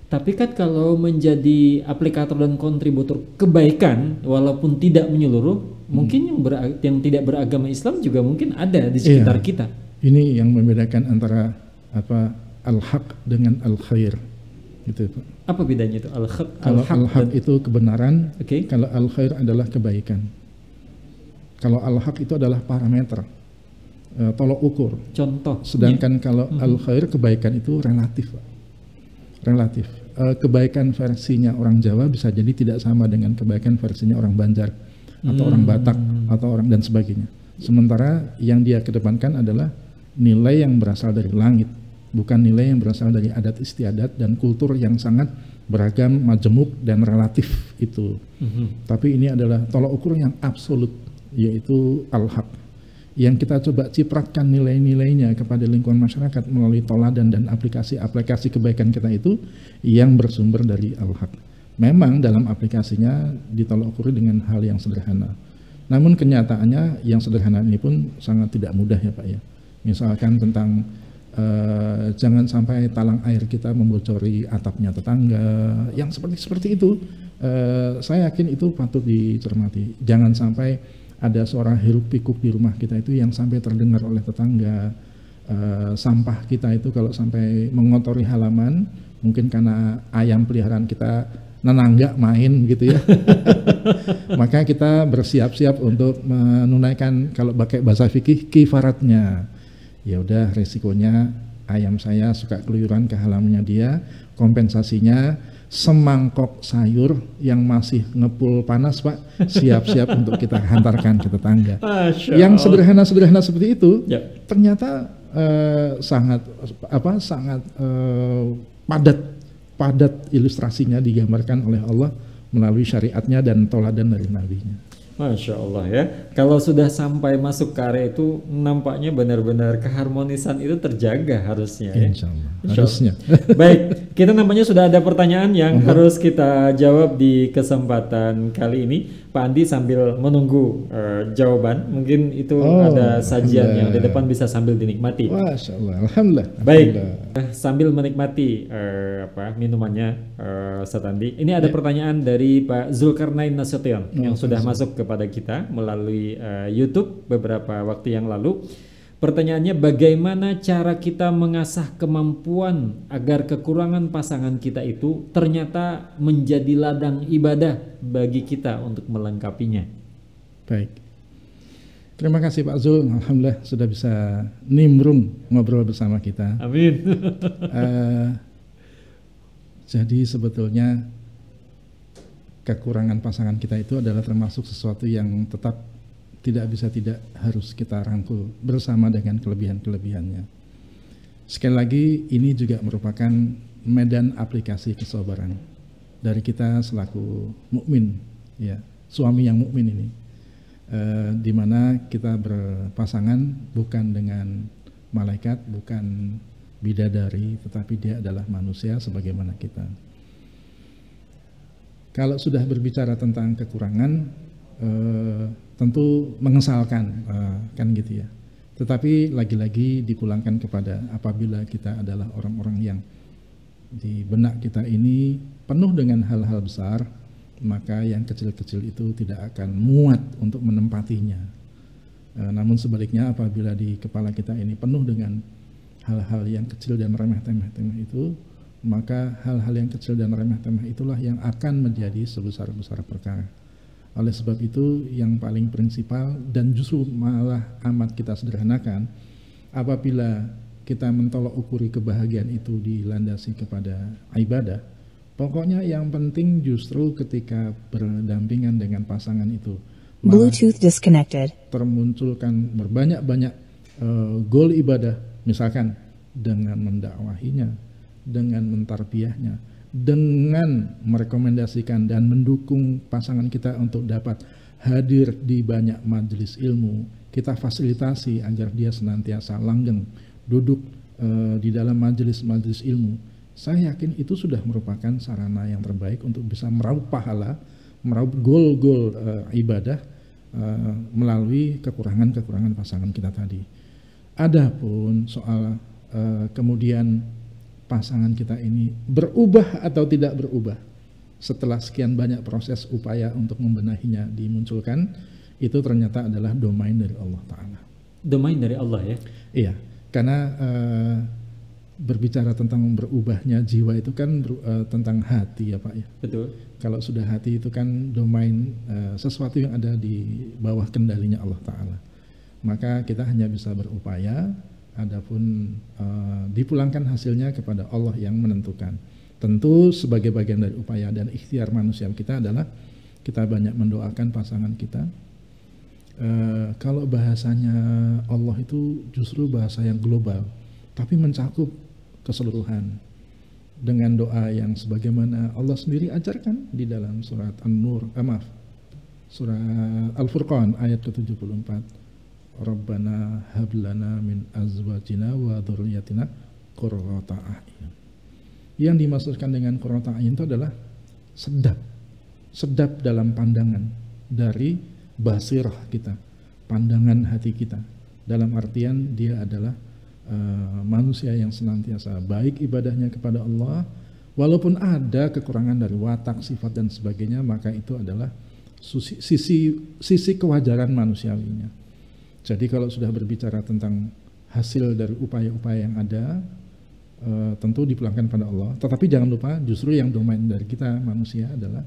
Tapi kan kalau menjadi aplikator dan kontributor kebaikan walaupun tidak menyeluruh, mungkin yang bera- yang tidak beragama Islam juga mungkin ada di sekitar Iya. kita. Ini yang membedakan antara apa al-haq dengan al-khair. Gitu, Pak. Apa bedanya itu al-haq Kalau al-haq al-haq dan- itu kebenaran, Oke. kalau al-khair adalah kebaikan. Kalau al-haq itu adalah parameter, eh, tolok ukur. Contoh. Sedangkan kalau Mhm. al-khair kebaikan itu relatif, Pak. Relatif. Eh, kebaikan versinya orang Jawa bisa jadi tidak sama dengan kebaikan versinya orang Banjar atau orang Hmm. Batak atau orang dan sebagainya. Sementara yang dia kedepankan adalah nilai yang berasal dari langit, bukan nilai yang berasal dari adat istiadat dan kultur yang sangat beragam, majemuk dan relatif itu. Mhm. Tapi ini adalah tolak ukur yang absolut, yaitu al-haq. Yang kita coba cipratkan nilai-nilainya kepada lingkungan masyarakat melalui toladan dan aplikasi-aplikasi kebaikan kita itu yang bersumber dari al-haq. Memang dalam aplikasinya ditolak ukur dengan hal yang sederhana. Namun kenyataannya yang sederhana ini pun sangat tidak mudah ya Pak ya. Misalkan tentang eh, jangan sampai talang air kita membocori atapnya tetangga, yang seperti seperti itu. eh, saya yakin itu patut dicermati. Jangan sampai ada suara hiruk pikuk di rumah kita itu yang sampai terdengar oleh tetangga. Eh, sampah kita itu kalau sampai mengotori halaman, mungkin karena ayam peliharaan kita nenangga main gitu ya. Maka kita bersiap-siap untuk menunaikan kalau pakai bahasa fikih kifaratnya ya udah resikonya ayam saya suka keluyuran ke halamannya dia, kompensasinya semangkok sayur yang masih ngepul panas pak siap-siap untuk kita hantarkan ke tetangga yang sederhana-sederhana seperti itu ya. ternyata uh, sangat apa sangat uh, padat padat ilustrasinya digambarkan oleh Allah melalui syariatnya dan toladan dari nabinya Masya Allah ya. Kalau sudah sampai masuk ke area itu nampaknya benar-benar keharmonisan itu terjaga harusnya ya. Insya Allah. Harusnya. Baik, kita nampaknya sudah ada pertanyaan yang harus kita jawab di kesempatan kali ini. Pak Andi sambil menunggu uh, jawaban, mungkin itu oh, ada sajian yang di depan bisa sambil dinikmati. Masya Allah. Alhamdulillah. Baik, uh, sambil menikmati uh, apa minumannya uh, Satandi. Ini ada ya. pertanyaan dari Pak Zulkarnain Nasution oh, yang sudah masuk ke kepada kita melalui uh, YouTube beberapa waktu yang lalu. Pertanyaannya bagaimana cara kita mengasah kemampuan agar kekurangan pasangan kita itu ternyata menjadi ladang ibadah bagi kita untuk melengkapinya. Baik. Terima kasih Pak Zul, Alhamdulillah sudah bisa nimbrung ngobrol bersama kita. Amin. uh, jadi sebetulnya kekurangan pasangan kita itu adalah termasuk sesuatu yang tetap tidak bisa tidak harus kita rangkul bersama dengan kelebihan-kelebihannya. Sekali lagi ini juga merupakan medan aplikasi kesabaran dari kita selaku mukmin ya, suami yang mukmin ini. Uh, di mana kita berpasangan bukan dengan malaikat, bukan bidadari, tetapi dia adalah manusia sebagaimana kita. Kalau sudah berbicara tentang kekurangan, eh, tentu mengesalkan, eh, kan gitu ya. Tetapi lagi-lagi dipulangkan kepada apabila kita adalah orang-orang yang di benak kita ini penuh dengan hal-hal besar, maka yang kecil-kecil itu tidak akan muat untuk menempatinya. E, namun sebaliknya apabila di kepala kita ini penuh dengan hal-hal yang kecil dan remeh-temeh itu, maka hal-hal yang kecil dan remeh-temeh itulah yang akan menjadi sebesar-besar perkara. Oleh sebab itu yang paling prinsipal dan justru malah amat kita sederhanakan apabila kita mentolok ukuri kebahagiaan itu dilandasi kepada ibadah, pokoknya yang penting justru ketika berdampingan dengan pasangan itu Bluetooth disconnected. Termunculkan berbanyak-banyak uh, goal ibadah, misalkan dengan mendakwahinya, dengan mentarbiahnya, dengan merekomendasikan dan mendukung pasangan kita untuk dapat hadir di banyak majelis ilmu, kita fasilitasi agar dia senantiasa langgeng duduk uh, di dalam majelis-majelis ilmu. Saya yakin itu sudah merupakan sarana yang terbaik untuk bisa meraup pahala, meraup gol-gol uh, ibadah uh, melalui kekurangan-kekurangan pasangan kita tadi. Adapun soal uh, kemudian pasangan kita ini berubah atau tidak berubah setelah sekian banyak proses upaya untuk membenahinya dimunculkan itu ternyata adalah domain dari Allah Taala. Domain dari Allah ya? Iya, karena uh, berbicara tentang berubahnya jiwa itu kan ber, uh, tentang hati ya Pak ya. Betul. Kalau sudah hati itu kan domain uh, sesuatu yang ada di bawah kendalinya Allah Taala. Maka kita hanya bisa berupaya adapun uh, dipulangkan hasilnya kepada Allah yang menentukan. Tentu sebagai bagian dari upaya dan ikhtiar manusia kita adalah kita banyak mendoakan pasangan kita. Uh, kalau bahasanya Allah itu justru bahasa yang global, tapi mencakup keseluruhan dengan doa yang sebagaimana Allah sendiri ajarkan di dalam surat An-Nur, eh, maaf, surat Al-Furqan ayat ke-74 Rabbana hablana min azwajina wa dhurriyyatina qurrata a'yun. Yang dimaksudkan dengan qurrata a'yun itu adalah sedap. Sedap dalam pandangan dari basirah kita, pandangan hati kita. Dalam artian dia adalah uh, manusia yang senantiasa baik ibadahnya kepada Allah, walaupun ada kekurangan dari watak, sifat dan sebagainya, maka itu adalah sisi sisi kewajaran manusiawinya jadi kalau sudah berbicara tentang hasil dari upaya-upaya yang ada, e, tentu dipulangkan pada Allah. Tetapi jangan lupa justru yang domain dari kita manusia adalah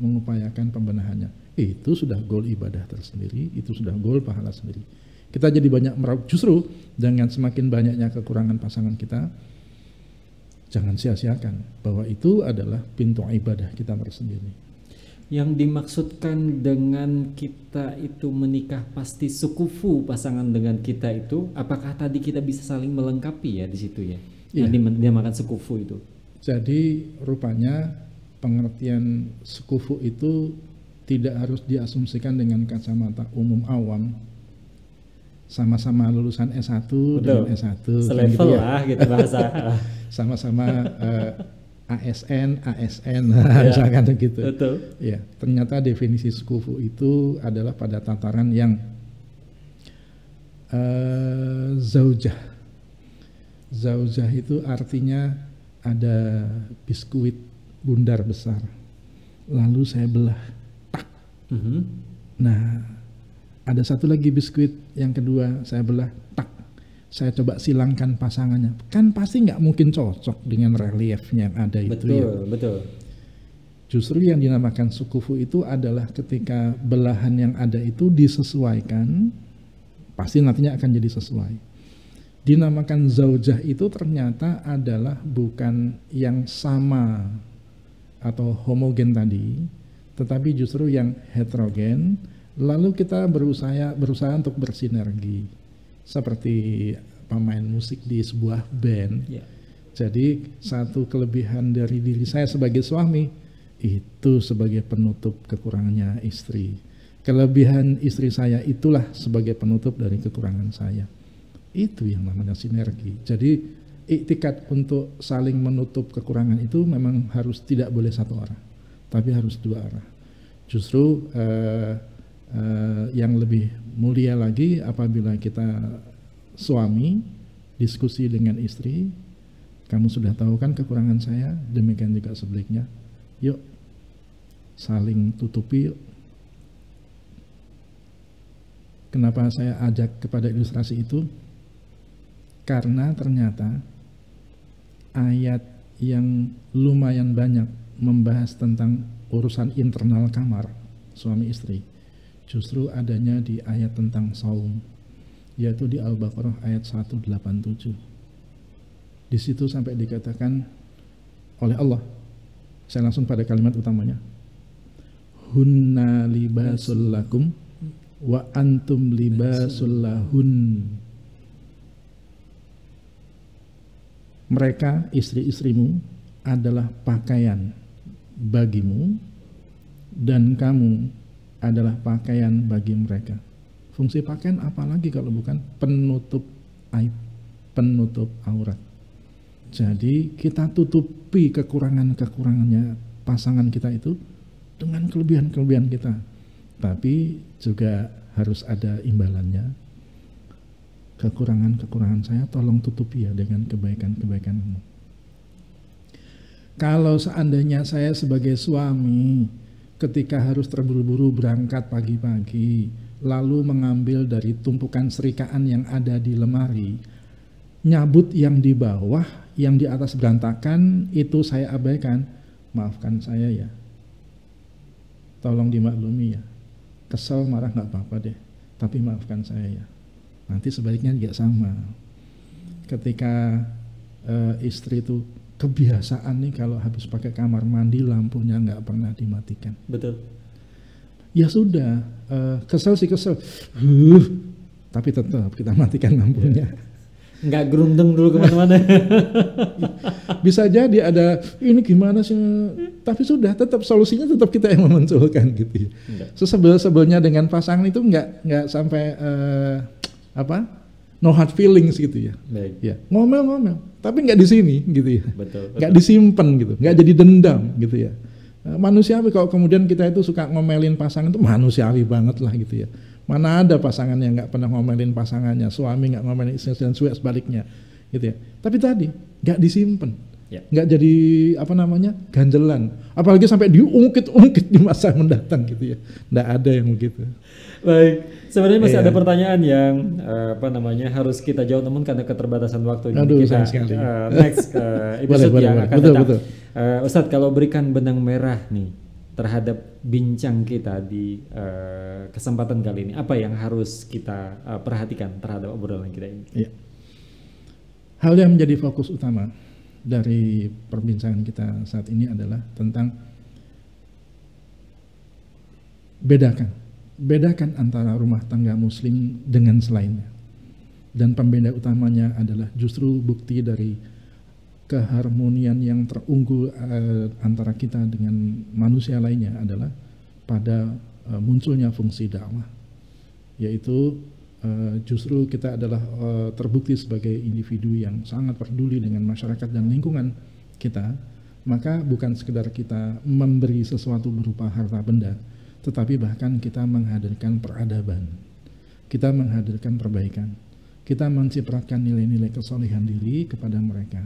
mengupayakan pembenahannya. Itu sudah goal ibadah tersendiri, itu sudah goal pahala sendiri. Kita jadi banyak meraup. Justru dengan semakin banyaknya kekurangan pasangan kita, jangan sia-siakan bahwa itu adalah pintu ibadah kita tersendiri. Yang dimaksudkan dengan kita itu menikah pasti sekufu pasangan dengan kita itu, apakah tadi kita bisa saling melengkapi ya di situ ya? Yang Iya. dinamakan sekufu itu. Jadi rupanya pengertian sekufu itu tidak harus diasumsikan dengan kacamata umum awam. Sama-sama lulusan S1 dengan S1 kan Selevel gitu ya. lah gitu bahasa. Sama-sama eh, ASN, ASN Ya. misalkan begitu. Betul. Ya, ternyata definisi sekufu itu adalah pada tataran yang eh zaujah. Zaujah itu artinya ada biskuit bundar besar. Lalu saya belah. Mhm. Nah, ada satu lagi biskuit yang kedua saya belah. Tak. Saya coba silangkan pasangannya. Kan pasti nggak mungkin cocok dengan reliefnya yang ada itu Betul, ya. betul. Justru yang dinamakan sukufu itu adalah ketika belahan yang ada itu disesuaikan, pasti nantinya akan jadi sesuai. Dinamakan zaujah itu ternyata adalah bukan yang sama atau homogen tadi, tetapi justru yang heterogen. Lalu kita berusaha berusaha untuk bersinergi, seperti pemain musik di sebuah band. Ya. Jadi satu kelebihan dari diri saya sebagai suami itu sebagai penutup kekurangannya istri. Kelebihan istri saya itulah sebagai penutup dari kekurangan saya. Itu yang namanya sinergi. Jadi iktikat untuk saling menutup kekurangan itu memang harus tidak boleh satu arah, tapi harus dua arah. Justru eh, eh, yang lebih mulia lagi apabila kita suami diskusi dengan istri, kamu sudah tahu kan kekurangan saya, demikian juga sebaliknya. Yuk, saling tutupi yuk. Kenapa saya ajak kepada ilustrasi itu? Karena ternyata ayat yang lumayan banyak membahas tentang urusan internal kamar suami istri justru adanya di ayat tentang saum yaitu di Al-Baqarah ayat 187 di situ sampai dikatakan oleh Allah. Saya langsung pada kalimat utamanya. Hunna libasul wa antum libasul lahun. Mereka istri-istrimu adalah pakaian bagimu dan kamu adalah pakaian bagi mereka. Fungsi pakaian apalagi kalau bukan penutup aib, penutup aurat. Jadi kita tutupi kekurangan-kekurangannya pasangan kita itu dengan kelebihan-kelebihan kita. Tapi juga harus ada imbalannya. Kekurangan-kekurangan saya tolong tutupi ya dengan kebaikan-kebaikanmu. Kalau seandainya saya sebagai suami ketika harus terburu-buru berangkat pagi-pagi lalu mengambil dari tumpukan serikaan yang ada di lemari nyabut yang di bawah yang di atas berantakan itu saya abaikan. Maafkan saya ya. Tolong dimaklumi ya. Kesel marah nggak apa-apa deh. Tapi maafkan saya ya. Nanti sebaliknya juga sama. Ketika eh, istri itu kebiasaan nih kalau habis pakai kamar mandi lampunya nggak pernah dimatikan. Betul. Ya sudah, eh, kesel sih kesel, huh, tapi tetap kita matikan lampunya. Nggak gerundeng dulu ke mana-mana. Bisa jadi ada ini gimana sih, tapi sudah tetap solusinya tetap kita yang memunculkan gitu. ya. Enggak. Sesebel-sebelnya dengan pasangan itu nggak nggak sampai eh, apa no hard feelings gitu ya. Baik. Ya ngomel-ngomel, tapi nggak di sini gitu ya. Betul. nggak disimpan gitu, nggak jadi dendam gitu ya. Eh, Manusiawi kalau kemudian kita itu suka ngomelin pasangan itu manusiawi banget lah gitu ya. Mana ada pasangan yang nggak pernah ngomelin pasangannya, suami nggak ngomelin istri dan sebaliknya gitu ya. Tapi tadi nggak disimpan, Ya. nggak jadi apa namanya ganjelan, apalagi sampai diungkit-ungkit di masa mendatang gitu ya. Nggak ada yang begitu. Baik, sebenarnya masih Iya. ada pertanyaan yang eh, apa namanya harus kita jawab namun karena keterbatasan waktu Aduh, kita eh, next eh, episode Boleh, boleh, yang boleh. akan Betul, datang. betul. Eh, Ustadz kalau berikan benang merah nih terhadap bincang kita di uh, kesempatan kali ini? Apa yang harus kita uh, perhatikan terhadap obrolan kita ini? Ya. Hal yang menjadi fokus utama dari perbincangan kita saat ini adalah tentang bedakan, bedakan antara rumah tangga Muslim dengan selainnya. Dan pembeda utamanya adalah justru bukti dari keharmonian yang terunggul uh, antara kita dengan manusia lainnya adalah pada uh, munculnya fungsi dakwah yaitu uh, justru kita adalah uh, terbukti sebagai individu yang sangat peduli dengan masyarakat dan lingkungan kita maka bukan sekedar kita memberi sesuatu berupa harta benda tetapi bahkan kita menghadirkan peradaban. Kita menghadirkan perbaikan. Kita mencipratkan nilai-nilai kesolehan diri kepada mereka.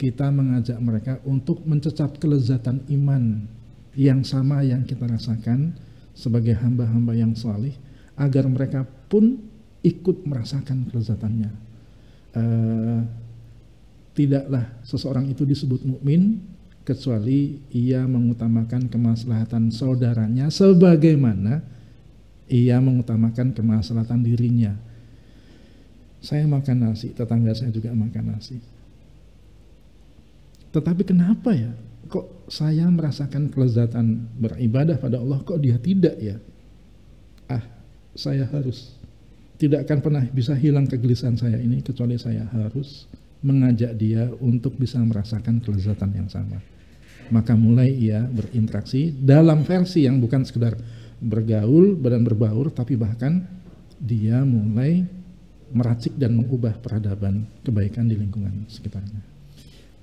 Kita mengajak mereka untuk mencecap kelezatan iman yang sama yang kita rasakan sebagai hamba-hamba yang salih agar mereka pun ikut merasakan kelezatannya. Uh, tidaklah seseorang itu disebut mukmin kecuali ia mengutamakan kemaslahatan saudaranya sebagaimana ia mengutamakan kemaslahatan dirinya. Saya makan nasi, tetangga saya juga makan nasi tetapi kenapa ya? Kok saya merasakan kelezatan beribadah pada Allah, kok dia tidak ya? Ah, saya harus. Tidak akan pernah bisa hilang kegelisahan saya ini, kecuali saya harus mengajak dia untuk bisa merasakan kelezatan yang sama. Maka mulai ia berinteraksi dalam versi yang bukan sekedar bergaul dan berbaur, tapi bahkan dia mulai meracik dan mengubah peradaban kebaikan di lingkungan sekitarnya.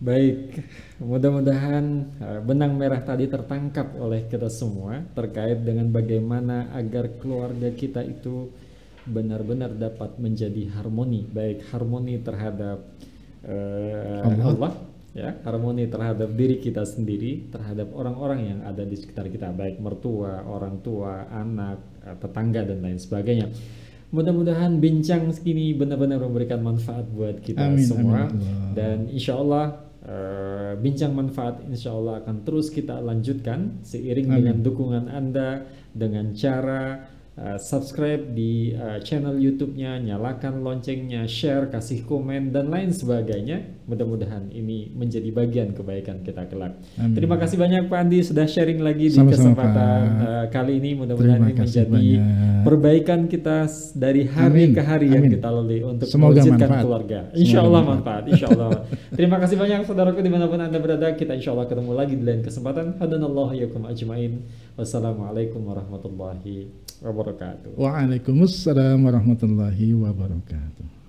Baik, mudah-mudahan uh, benang merah tadi tertangkap oleh kita semua terkait dengan bagaimana agar keluarga kita itu benar-benar dapat menjadi harmoni, baik harmoni terhadap uh, Allah. Allah, ya, harmoni terhadap diri kita sendiri, terhadap orang-orang yang ada di sekitar kita, baik mertua, orang tua, anak, uh, tetangga dan lain sebagainya. Mudah-mudahan bincang segini benar-benar memberikan manfaat buat kita amin, semua amin. dan insya Allah Uh, bincang manfaat insya Allah akan terus kita lanjutkan seiring Amin. dengan dukungan Anda dengan cara uh, subscribe di uh, channel YouTube-nya, nyalakan loncengnya, share, kasih komen dan lain sebagainya. Mudah-mudahan ini menjadi bagian kebaikan kita kelak. Amin. Terima kasih banyak Pak Andi sudah sharing lagi Sama-sama, di kesempatan uh, kali ini. Mudah-mudahan ini menjadi banyak. perbaikan kita dari hari Amin. ke hari Amin. yang kita lalui untuk Semoga mewujudkan manfaat. keluarga. Insya Allah manfaat. Insya Allah. Terima kasih banyak saudaraku di mana pun anda berada. Kita insya Allah ketemu lagi di lain kesempatan. Hadanallahu yakum ajmain. Wassalamualaikum warahmatullahi wabarakatuh. Waalaikumsalam warahmatullahi wabarakatuh.